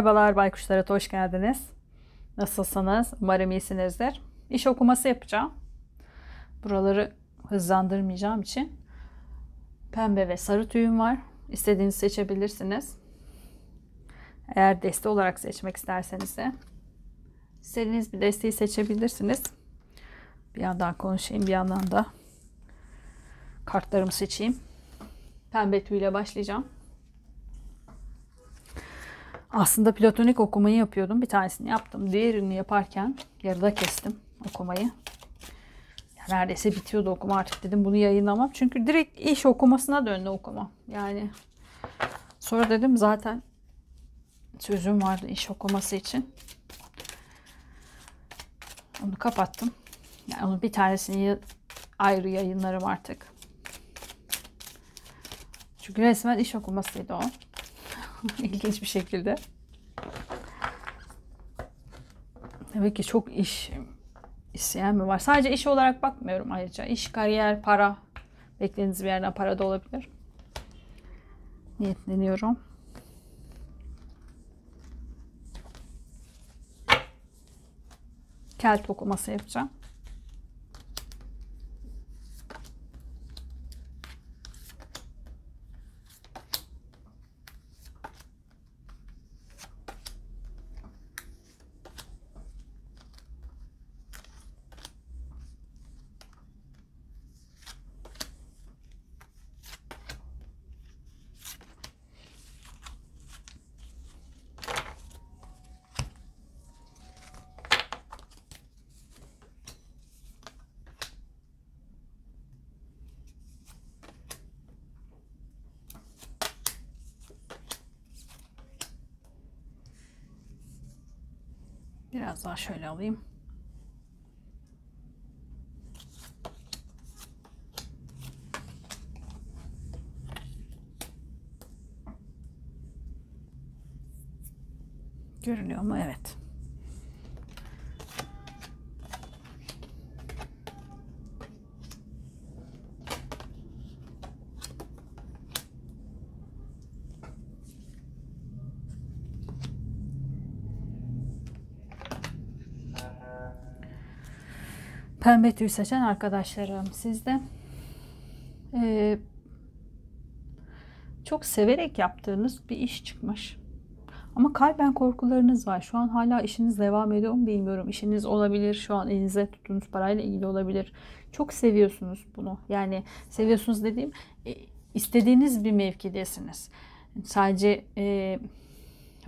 Merhabalar Baykuşlara hoş geldiniz. Nasılsınız? Umarım iyisinizdir. İş okuması yapacağım. Buraları hızlandırmayacağım için pembe ve sarı tüyüm var. İstediğinizi seçebilirsiniz. Eğer deste olarak seçmek isterseniz de istediğiniz bir desteği seçebilirsiniz. Bir yandan konuşayım bir yandan da kartlarımı seçeyim. Pembe tüyle başlayacağım. Aslında platonik okumayı yapıyordum. Bir tanesini yaptım. Diğerini yaparken yarıda kestim okumayı. Ya neredeyse bitiyordu okuma artık dedim bunu yayınlamam. Çünkü direkt iş okumasına döndü okuma. Yani sonra dedim zaten sözüm vardı iş okuması için. Onu kapattım. Yani onun bir tanesini ayrı yayınlarım artık. Çünkü resmen iş okumasıydı o. İlginç bir şekilde. Tabii ki çok iş isteyen mi var? Sadece iş olarak bakmıyorum ayrıca. İş, kariyer, para. Beklediğiniz bir yerden para da olabilir. Niyetleniyorum. Kelt okuması yapacağım. Biraz daha şöyle alayım. Görünüyor mu? Evet. Pembe tüy seçen arkadaşlarım sizde ee, çok severek yaptığınız bir iş çıkmış. Ama kalben korkularınız var. Şu an hala işiniz devam ediyor mu bilmiyorum. İşiniz olabilir. Şu an elinize tuttuğunuz parayla ilgili olabilir. Çok seviyorsunuz bunu. Yani seviyorsunuz dediğim e, istediğiniz bir mevkidesiniz. Sadece e,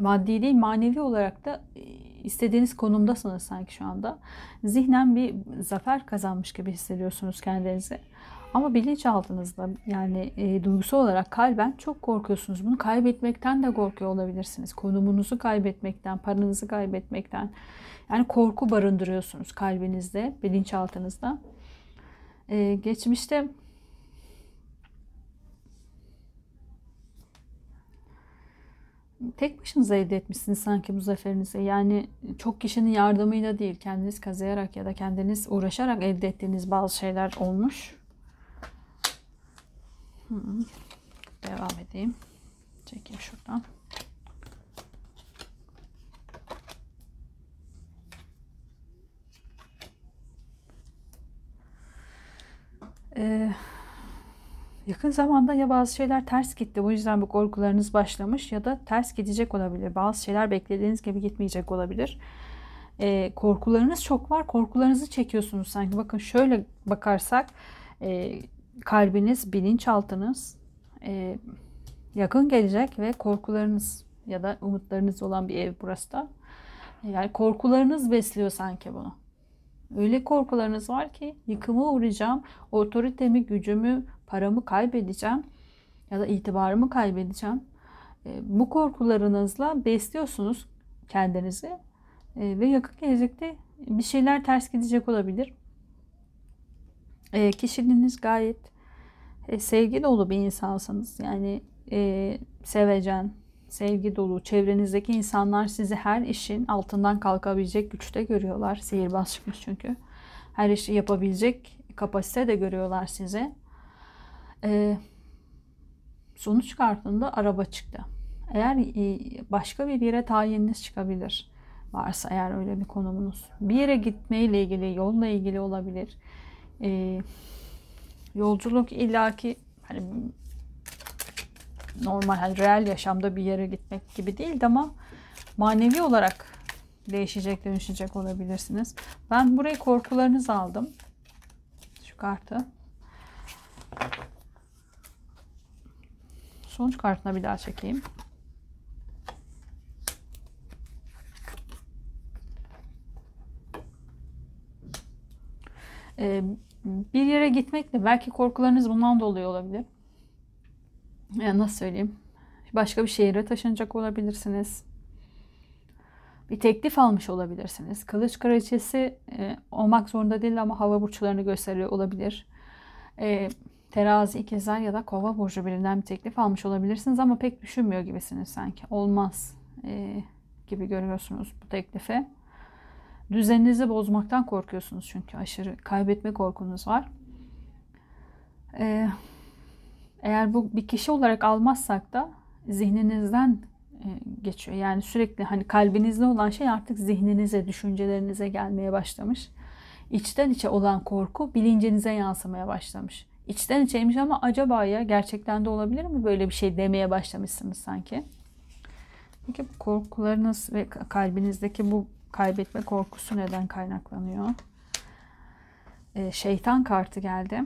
maddi değil manevi olarak da e, istediğiniz konumdasınız sanki şu anda. Zihnen bir zafer kazanmış gibi hissediyorsunuz kendinizi. Ama bilinçaltınızda yani e, duygusal olarak kalben çok korkuyorsunuz. Bunu kaybetmekten de korkuyor olabilirsiniz. Konumunuzu kaybetmekten, paranızı kaybetmekten. Yani korku barındırıyorsunuz kalbinizde, bilinçaltınızda. E, geçmişte tek başınıza elde etmişsiniz sanki bu zaferinizi. Yani çok kişinin yardımıyla değil, kendiniz kazıyarak ya da kendiniz uğraşarak elde ettiğiniz bazı şeyler olmuş. Devam edeyim. Çekeyim şuradan. Ee, yakın zamanda ya bazı şeyler ters gitti. Bu yüzden bu korkularınız başlamış ya da ters gidecek olabilir. Bazı şeyler beklediğiniz gibi gitmeyecek olabilir. Ee, korkularınız çok var. Korkularınızı çekiyorsunuz sanki. Bakın şöyle bakarsak e, kalbiniz, bilinçaltınız e, yakın gelecek ve korkularınız ya da umutlarınız olan bir ev burası da. Yani korkularınız besliyor sanki bunu. Öyle korkularınız var ki yıkıma uğrayacağım, otoritemi, gücümü, paramı kaybedeceğim ya da itibarımı kaybedeceğim. E, bu korkularınızla besliyorsunuz kendinizi e, ve yakın gelecekte bir şeyler ters gidecek olabilir. E, kişiliğiniz gayet sevgi dolu bir insansınız. Yani sevecen, sevgi dolu. Çevrenizdeki insanlar sizi her işin altından kalkabilecek güçte görüyorlar. Sihirbaz çıkmış çünkü. Her işi yapabilecek kapasite de görüyorlar sizi. E, sonuç kartında araba çıktı. Eğer e, başka bir yere tayininiz çıkabilir. Varsa eğer öyle bir konumunuz. Bir yere gitmeyle ilgili, yolla ilgili olabilir. E, yolculuk illaki hani normal hani real yaşamda bir yere gitmek gibi değil ama manevi olarak değişecek, dönüşecek olabilirsiniz. Ben burayı korkularınızı aldım. Şu kartı. Sonuç kartına bir daha çekeyim. Ee, bir yere gitmekle belki korkularınız bundan dolayı olabilir. Yani nasıl söyleyeyim? Başka bir şehire taşınacak olabilirsiniz. Bir teklif almış olabilirsiniz. Kılıç kraliçesi e, olmak zorunda değil ama hava burçlarını gösteriyor olabilir. E, terazi, ikizler ya da kova burcu birinden bir teklif almış olabilirsiniz ama pek düşünmüyor gibisiniz sanki. Olmaz e, gibi görüyorsunuz bu teklifi. Düzeninizi bozmaktan korkuyorsunuz çünkü aşırı kaybetme korkunuz var. Ee, eğer bu bir kişi olarak almazsak da zihninizden e, geçiyor. Yani sürekli hani kalbinizde olan şey artık zihninize, düşüncelerinize gelmeye başlamış. İçten içe olan korku bilincinize yansımaya başlamış. İçten içeymiş ama acaba ya gerçekten de olabilir mi böyle bir şey demeye başlamışsınız sanki. Peki bu korkularınız ve kalbinizdeki bu kaybetme korkusu neden kaynaklanıyor? Ee, şeytan kartı geldi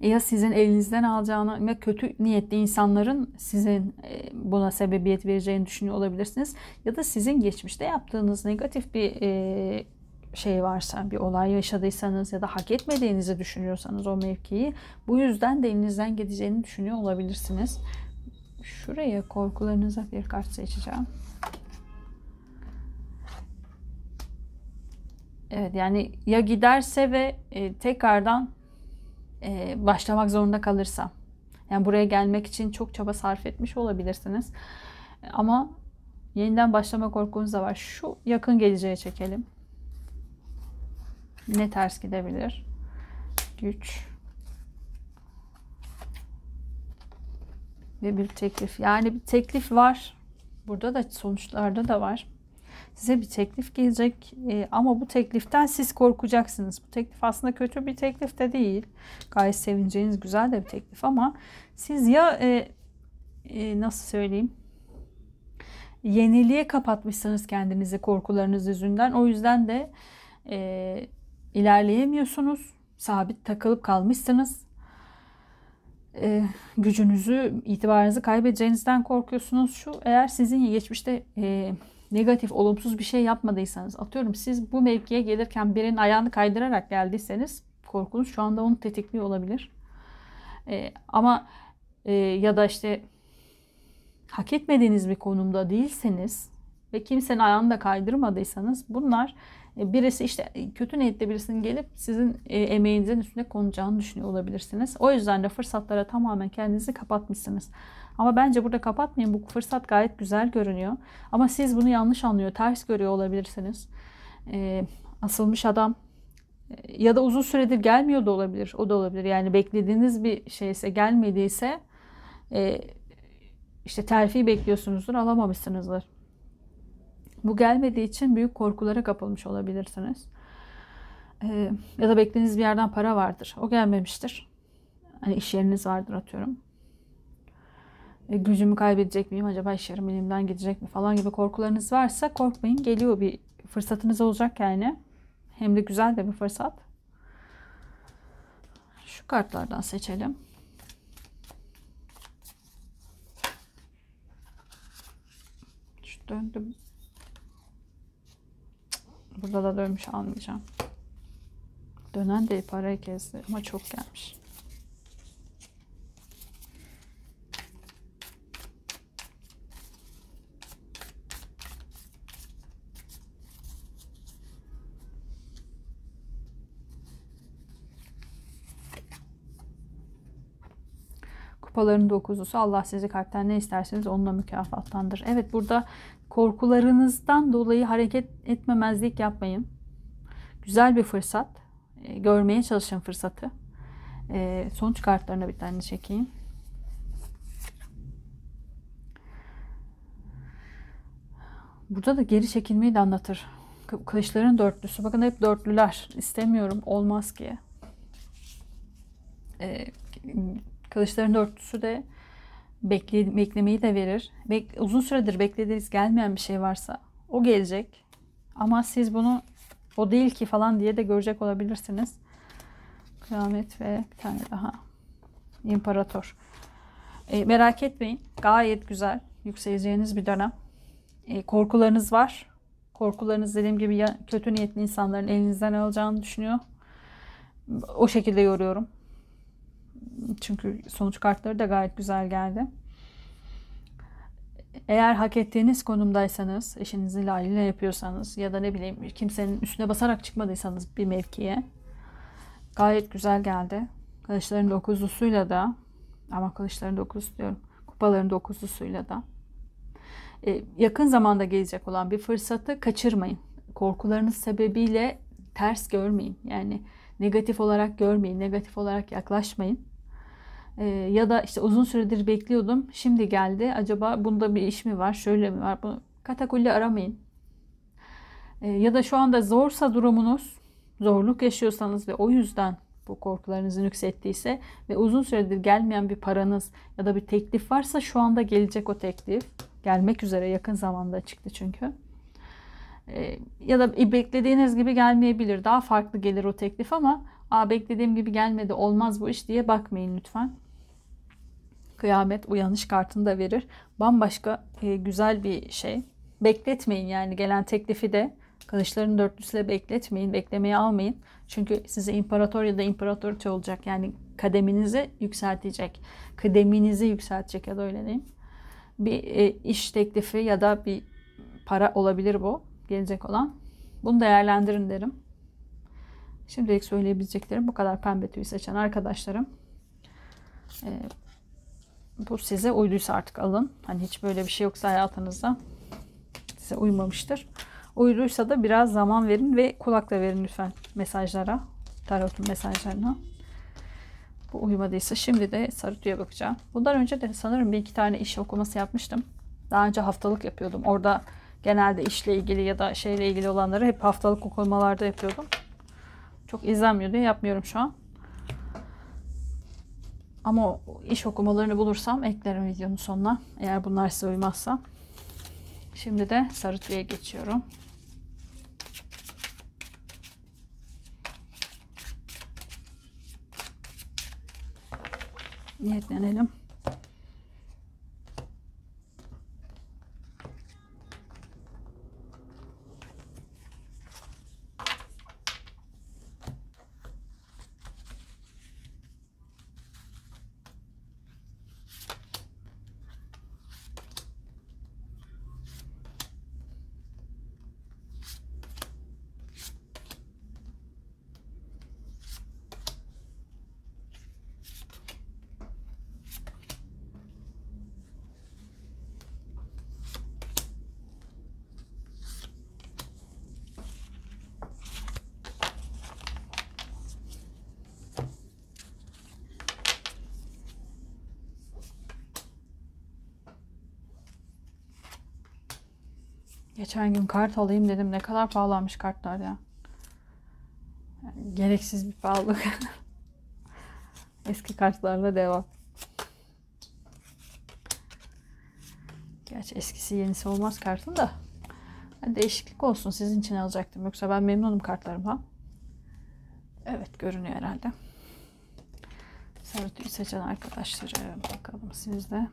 ya sizin elinizden alacağını ve kötü niyetli insanların sizin e, buna sebebiyet vereceğini düşünüyor olabilirsiniz. Ya da sizin geçmişte yaptığınız negatif bir e, şey varsa, bir olay yaşadıysanız ya da hak etmediğinizi düşünüyorsanız o mevkiyi bu yüzden de elinizden gideceğini düşünüyor olabilirsiniz. Şuraya korkularınıza bir kart seçeceğim. Evet yani ya giderse ve e, tekrardan e, başlamak zorunda kalırsa. Yani buraya gelmek için çok çaba sarf etmiş olabilirsiniz. Ama yeniden başlama korkunuz da var. Şu yakın geleceğe çekelim. Ne ters gidebilir? Güç. Ve bir teklif. Yani bir teklif var. Burada da sonuçlarda da var size bir teklif gelecek e, ama bu tekliften siz korkacaksınız. Bu teklif aslında kötü bir teklif de değil. Gayet sevineceğiniz güzel de bir teklif ama siz ya e, e, nasıl söyleyeyim yeniliğe kapatmışsınız kendinizi korkularınız yüzünden. O yüzden de e, ilerleyemiyorsunuz. Sabit takılıp kalmışsınız. E, gücünüzü, itibarınızı kaybedeceğinizden korkuyorsunuz. Şu eğer sizin geçmişte e, negatif, olumsuz bir şey yapmadıysanız, atıyorum siz bu mevkiye gelirken birinin ayağını kaydırarak geldiyseniz korkunuz şu anda onu tetikliyor olabilir. E, ama e, ya da işte hak etmediğiniz bir konumda değilseniz ve kimsenin ayağını da kaydırmadıysanız bunlar birisi işte kötü niyetli birisinin gelip sizin e, emeğinizin üstüne konacağını düşünüyor olabilirsiniz. O yüzden de fırsatlara tamamen kendinizi kapatmışsınız. Ama bence burada kapatmayın. Bu fırsat gayet güzel görünüyor. Ama siz bunu yanlış anlıyor, ters görüyor olabilirsiniz. E, asılmış adam e, ya da uzun süredir gelmiyor da olabilir. O da olabilir. Yani beklediğiniz bir şeyse gelmediyse e, işte terfi bekliyorsunuzdur, alamamışsınızdır. Bu gelmediği için büyük korkulara kapılmış olabilirsiniz. E, ya da beklediğiniz bir yerden para vardır. O gelmemiştir. Hani iş yeriniz vardır atıyorum. E, gücümü kaybedecek miyim acaba iş yerim elimden gidecek mi falan gibi korkularınız varsa korkmayın geliyor bir fırsatınız olacak yani. Hem de güzel de bir fırsat. Şu kartlardan seçelim. Şu döndüm. Burada da dönmüş almayacağım. Dönen de parayı kezdi ama çok gelmiş. Kupaların dokuzusu Allah sizi kalpten ne isterseniz onunla mükafatlandır. Evet burada korkularınızdan dolayı hareket etmemezlik yapmayın. Güzel bir fırsat. E, görmeye çalışın fırsatı. E, sonuç kartlarına bir tane çekeyim. Burada da geri çekilmeyi de anlatır. Kılıçların dörtlüsü. Bakın hep dörtlüler. İstemiyorum. Olmaz ki. E, kılıçların dörtlüsü de bekle, beklemeyi de verir. Bek, uzun süredir beklediğiniz gelmeyen bir şey varsa o gelecek. Ama siz bunu o değil ki falan diye de görecek olabilirsiniz. Kıyamet ve bir tane daha. İmparator. E, merak etmeyin. Gayet güzel. Yükseleceğiniz bir dönem. E, korkularınız var. Korkularınız dediğim gibi ya, kötü niyetli insanların elinizden alacağını düşünüyor. O şekilde yoruyorum. Çünkü sonuç kartları da gayet güzel geldi. Eğer hak ettiğiniz konumdaysanız, eşinizin layığıyla yapıyorsanız ya da ne bileyim kimsenin üstüne basarak çıkmadıysanız bir mevkiye gayet güzel geldi. Kılıçların dokuzlusuyla da ama kılıçların dokuz diyorum. Kupaların dokuzlusuyla da e, yakın zamanda gelecek olan bir fırsatı kaçırmayın. Korkularınız sebebiyle ters görmeyin. Yani negatif olarak görmeyin, negatif olarak yaklaşmayın. Ee, ya da işte uzun süredir bekliyordum. Şimdi geldi. Acaba bunda bir iş mi var? Şöyle mi var? Bunu katakulli aramayın. Ee, ya da şu anda zorsa durumunuz, zorluk yaşıyorsanız ve o yüzden bu korkularınızı yükselttiyse ve uzun süredir gelmeyen bir paranız ya da bir teklif varsa şu anda gelecek o teklif. Gelmek üzere yakın zamanda çıktı çünkü. Ee, ya da beklediğiniz gibi gelmeyebilir. Daha farklı gelir o teklif ama Aa, beklediğim gibi gelmedi olmaz bu iş diye bakmayın lütfen. Kıyamet uyanış kartını da verir. Bambaşka e, güzel bir şey. Bekletmeyin yani gelen teklifi de kılıçların dörtlüsüyle bekletmeyin. Beklemeye almayın. Çünkü size imparator ya da imparatoriçe olacak. Yani kademinizi yükseltecek. Kıdeminizi yükseltecek ya da öyle diyeyim. Bir e, iş teklifi ya da bir para olabilir bu. Gelecek olan. Bunu değerlendirin derim. Şimdilik söyleyebileceklerim bu kadar pembe tüy seçen arkadaşlarım. Ee, bu size uyduysa artık alın. Hani hiç böyle bir şey yoksa hayatınızda size uymamıştır. Uyduysa da biraz zaman verin ve kulakla verin lütfen mesajlara. Tarotun mesajlarına. Bu uymadıysa şimdi de sarı bakacağım. Bundan önce de sanırım bir iki tane iş okuması yapmıştım. Daha önce haftalık yapıyordum. Orada genelde işle ilgili ya da şeyle ilgili olanları hep haftalık okumalarda yapıyordum. Çok izlenmiyor diye yapmıyorum şu an. Ama iş okumalarını bulursam eklerim videonun sonuna. Eğer bunlar size uymazsa. Şimdi de sarı tüye geçiyorum. Niyetlenelim. Geçen gün kart alayım dedim. Ne kadar pahalanmış kartlar ya. Yani gereksiz bir pahalılık. Eski kartlarla devam. Gerçi eskisi yenisi olmaz kartın da. Yani değişiklik olsun sizin için alacaktım. Yoksa ben memnunum kartlarıma. Evet görünüyor herhalde. Sarı seçen arkadaşları bakalım sizde.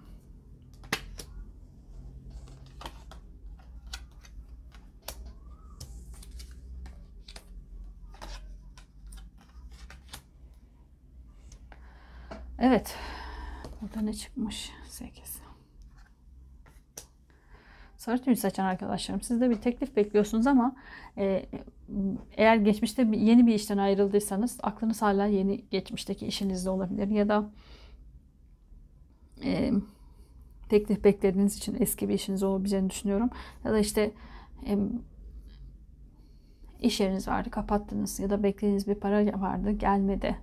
Evet. Burada ne çıkmış? 8. Sarı tüy saçan arkadaşlarım. Siz de bir teklif bekliyorsunuz ama e, eğer geçmişte yeni bir işten ayrıldıysanız aklınız hala yeni geçmişteki işinizde olabilir. Ya da e, teklif beklediğiniz için eski bir işiniz olabileceğini düşünüyorum. Ya da işte e, iş yeriniz vardı kapattınız ya da beklediğiniz bir para vardı gelmedi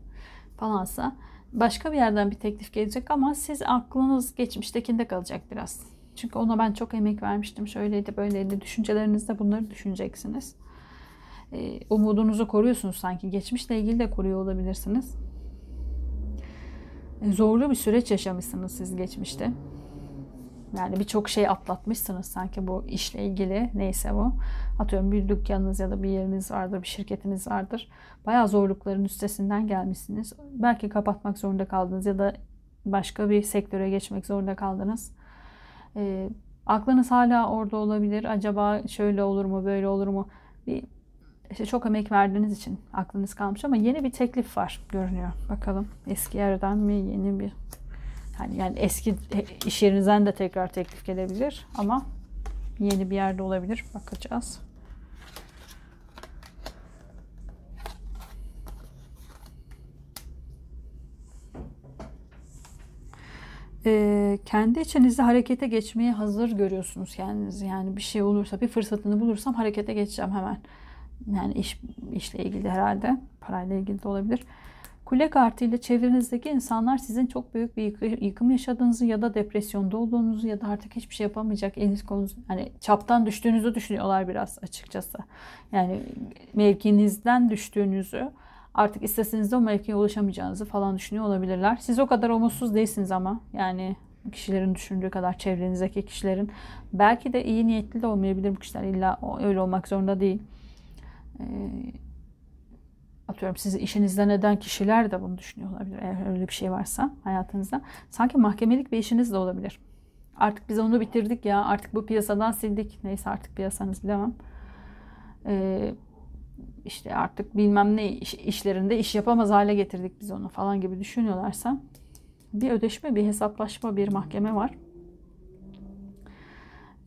falansa başka bir yerden bir teklif gelecek ama siz aklınız geçmiştekinde kalacak biraz. Çünkü ona ben çok emek vermiştim. Şöyleydi böyleydi. Düşüncelerinizde bunları düşüneceksiniz. Ee, umudunuzu koruyorsunuz sanki. Geçmişle ilgili de koruyor olabilirsiniz. Ee, zorlu bir süreç yaşamışsınız siz geçmişte. Yani birçok şey atlatmışsınız sanki bu işle ilgili neyse bu. Atıyorum bir dükkanınız ya da bir yeriniz vardır, bir şirketiniz vardır. Bayağı zorlukların üstesinden gelmişsiniz. Belki kapatmak zorunda kaldınız ya da başka bir sektöre geçmek zorunda kaldınız. E, aklınız hala orada olabilir. Acaba şöyle olur mu, böyle olur mu? Bir işte çok emek verdiğiniz için aklınız kalmış ama yeni bir teklif var görünüyor. Bakalım eski yerden mi yeni bir yani, yani eski iş yerinizden de tekrar teklif gelebilir ama yeni bir yerde olabilir. Bakacağız. e, kendi içinizde harekete geçmeye hazır görüyorsunuz kendinizi. Yani bir şey olursa, bir fırsatını bulursam harekete geçeceğim hemen. Yani iş işle ilgili herhalde, parayla ilgili de olabilir. Kule kartı ile çevrenizdeki insanlar sizin çok büyük bir yıkım yaşadığınızı ya da depresyonda olduğunuzu ya da artık hiçbir şey yapamayacak eliniz konunuz hani çaptan düştüğünüzü düşünüyorlar biraz açıkçası. Yani mevkinizden düştüğünüzü artık isteseniz de o mevkiye ulaşamayacağınızı falan düşünüyor olabilirler. Siz o kadar umutsuz değilsiniz ama yani kişilerin düşündüğü kadar çevrenizdeki kişilerin belki de iyi niyetli de olmayabilir bu kişiler illa öyle olmak zorunda değil. Ee, atıyorum sizi işinizden eden kişiler de bunu düşünüyor olabilir eğer öyle bir şey varsa hayatınızda. Sanki mahkemelik bir işiniz de olabilir. Artık biz onu bitirdik ya artık bu piyasadan sildik. Neyse artık piyasanız bilemem. Ee, işte artık bilmem ne iş, işlerinde iş yapamaz hale getirdik biz onu falan gibi düşünüyorlarsa bir ödeşme, bir hesaplaşma, bir mahkeme var.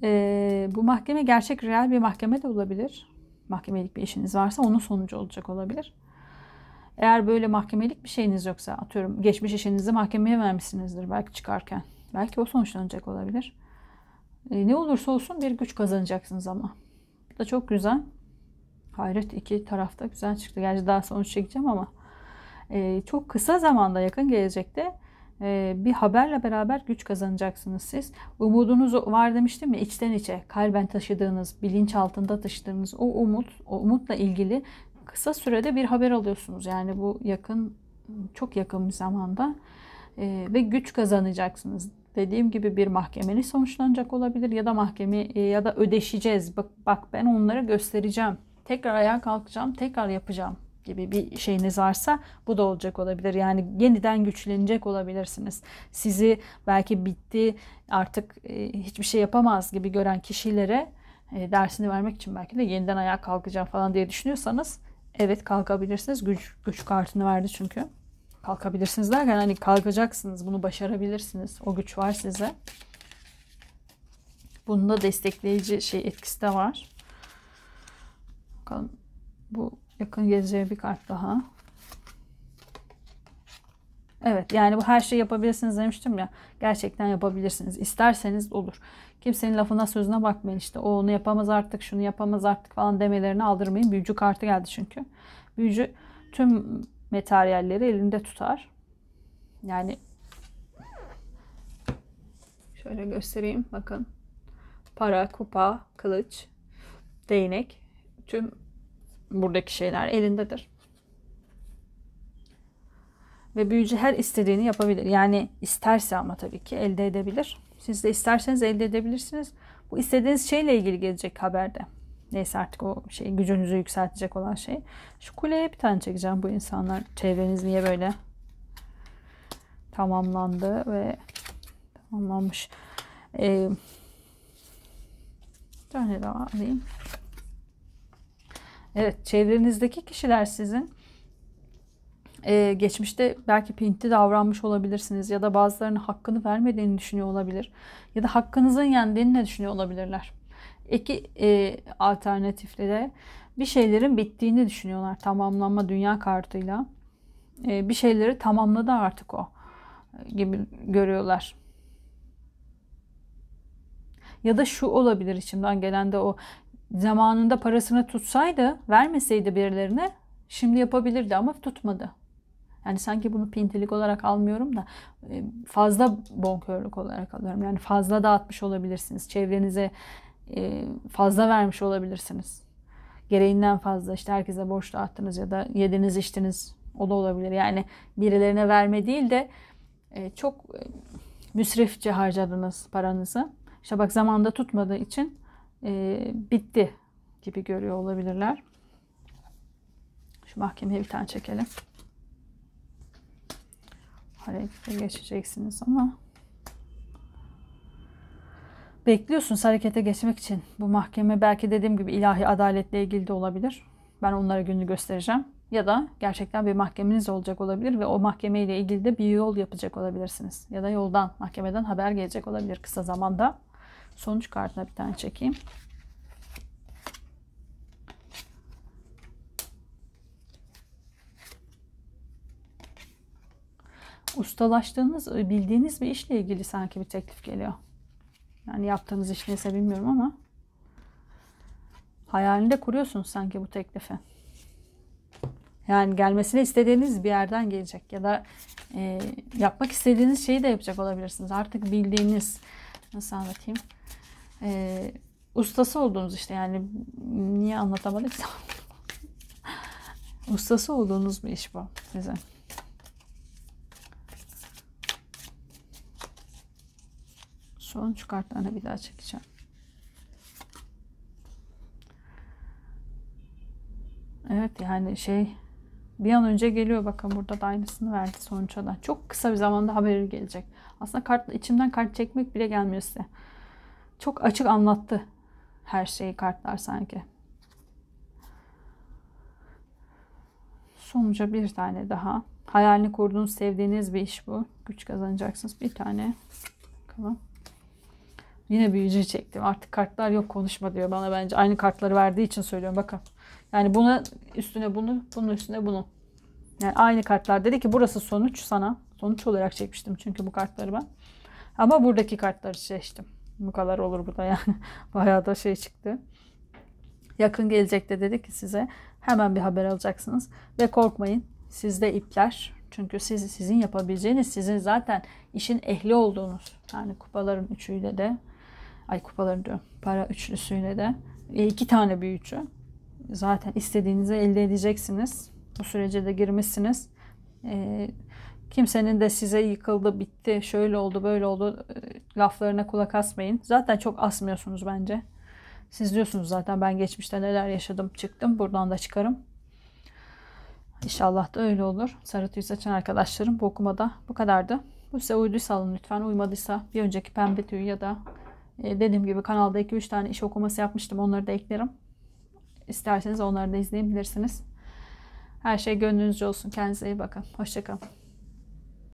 Ee, bu mahkeme gerçek, real bir mahkeme de olabilir. Mahkemelik bir işiniz varsa onun sonucu olacak olabilir. Eğer böyle mahkemelik bir şeyiniz yoksa atıyorum geçmiş işinizi mahkemeye vermişsinizdir belki çıkarken. Belki o sonuçlanacak olabilir. Ee, ne olursa olsun bir güç kazanacaksınız ama. Bu da çok güzel. Hayret iki tarafta güzel çıktı. Gerçi daha sonuç çekeceğim ama e, çok kısa zamanda yakın gelecekte e, bir haberle beraber güç kazanacaksınız siz. Umudunuz var demiştim ya içten içe kalben taşıdığınız, bilinç altında taşıdığınız o umut, o umutla ilgili kısa sürede bir haber alıyorsunuz. Yani bu yakın, çok yakın bir zamanda e, ve güç kazanacaksınız. Dediğim gibi bir mahkemeli sonuçlanacak olabilir ya da mahkeme e, ya da ödeşeceğiz. Bak, bak ben onlara göstereceğim tekrar ayağa kalkacağım, tekrar yapacağım gibi bir şeyiniz varsa bu da olacak olabilir. Yani yeniden güçlenecek olabilirsiniz. Sizi belki bitti artık e, hiçbir şey yapamaz gibi gören kişilere e, dersini vermek için belki de yeniden ayağa kalkacağım falan diye düşünüyorsanız evet kalkabilirsiniz. Güç, güç kartını verdi çünkü. Kalkabilirsiniz derken hani kalkacaksınız. Bunu başarabilirsiniz. O güç var size. Bunda destekleyici şey etkisi de var. Bakalım bu yakın geleceğe bir kart daha. Evet yani bu her şeyi yapabilirsiniz demiştim ya. Gerçekten yapabilirsiniz. İsterseniz olur. Kimsenin lafına sözüne bakmayın işte. O onu yapamaz artık, şunu yapamaz artık falan demelerini aldırmayın. Büyücü kartı geldi çünkü. Büyücü tüm materyalleri elinde tutar. Yani şöyle göstereyim bakın. Para, kupa, kılıç, değnek tüm buradaki şeyler elindedir. Ve büyücü her istediğini yapabilir. Yani isterse ama tabii ki elde edebilir. Siz de isterseniz elde edebilirsiniz. Bu istediğiniz şeyle ilgili gelecek haberde. Neyse artık o şey gücünüzü yükseltecek olan şey. Şu kuleye bir tane çekeceğim bu insanlar. Çevreniz niye böyle tamamlandı ve tamamlanmış. Ee, tane daha alayım. Evet, çevrenizdeki kişiler sizin ee, geçmişte belki pinti davranmış olabilirsiniz ya da bazılarının hakkını vermediğini düşünüyor olabilir ya da hakkınızın yendiğini de düşünüyor olabilirler. İki e, alternatifle de bir şeylerin bittiğini düşünüyorlar tamamlanma dünya kartıyla. E, bir şeyleri tamamladı artık o gibi görüyorlar. Ya da şu olabilir içimden gelen de o zamanında parasını tutsaydı, vermeseydi birilerine şimdi yapabilirdi ama tutmadı. Yani sanki bunu pintilik olarak almıyorum da e, fazla bonkörlük olarak alıyorum. Yani fazla dağıtmış olabilirsiniz. Çevrenize e, fazla vermiş olabilirsiniz. Gereğinden fazla işte herkese borç dağıttınız ya da yediniz içtiniz o da olabilir. Yani birilerine verme değil de e, çok müsrifçe harcadınız paranızı. İşte bak zamanda tutmadığı için bitti gibi görüyor olabilirler. Şu mahkemeye bir tane çekelim. Harekete geçeceksiniz ama bekliyorsunuz harekete geçmek için. Bu mahkeme belki dediğim gibi ilahi adaletle ilgili de olabilir. Ben onlara gününü göstereceğim. Ya da gerçekten bir mahkemeniz olacak olabilir ve o mahkemeyle ilgili de bir yol yapacak olabilirsiniz. Ya da yoldan, mahkemeden haber gelecek olabilir kısa zamanda. Sonuç kartına bir tane çekeyim. Ustalaştığınız, bildiğiniz bir işle ilgili sanki bir teklif geliyor. Yani yaptığınız iş neyse bilmiyorum ama hayalinde kuruyorsunuz sanki bu teklifi. Yani gelmesini istediğiniz bir yerden gelecek ya da e, yapmak istediğiniz şeyi de yapacak olabilirsiniz. Artık bildiğiniz nasıl anlatayım? E, ustası olduğunuz işte yani niye anlatamadık? ustası olduğunuz bir iş bu size. Sonuç kartlarını bir daha çekeceğim. Evet yani şey bir an önce geliyor bakın burada da aynısını verdi sonuçta da. Çok kısa bir zamanda haberi gelecek. Aslında kart içimden kart çekmek bile gelmiyor size. Çok açık anlattı her şeyi kartlar sanki. Sonuca bir tane daha. Hayalini kurduğunuz, sevdiğiniz bir iş bu. Güç kazanacaksınız. Bir tane. Bakalım. Yine büyücü çektim. Artık kartlar yok konuşma diyor bana bence. Aynı kartları verdiği için söylüyorum bakın. Yani buna üstüne bunu, bunun üstüne bunu. Yani aynı kartlar dedi ki burası sonuç sana. Sonuç olarak çekmiştim çünkü bu kartları ben. Ama buradaki kartları seçtim. Bu kadar olur bu da yani. Bayağı da şey çıktı. Yakın gelecekte dedi ki size hemen bir haber alacaksınız. Ve korkmayın sizde ipler. Çünkü siz, sizin yapabileceğiniz sizin zaten işin ehli olduğunuz. Yani kupaların üçüyle de ay kupaları diyorum para üçlüsüyle de e, iki tane büyücü zaten istediğinizi elde edeceksiniz. Bu sürece de girmişsiniz. E, kimsenin de size yıkıldı, bitti, şöyle oldu, böyle oldu e, laflarına kulak asmayın. Zaten çok asmıyorsunuz bence. Siz diyorsunuz zaten ben geçmişte neler yaşadım, çıktım. Buradan da çıkarım. İnşallah da öyle olur. Sarı tüy saçan arkadaşlarım bu okumada bu kadardı. Bu size uyduysa alın lütfen. Uymadıysa bir önceki pembe tüy ya da e, dediğim gibi kanalda 2-3 tane iş okuması yapmıştım. Onları da eklerim. İsterseniz onları da izleyebilirsiniz. Her şey gönlünüzce olsun. Kendinize iyi bakın. Hoşçakalın.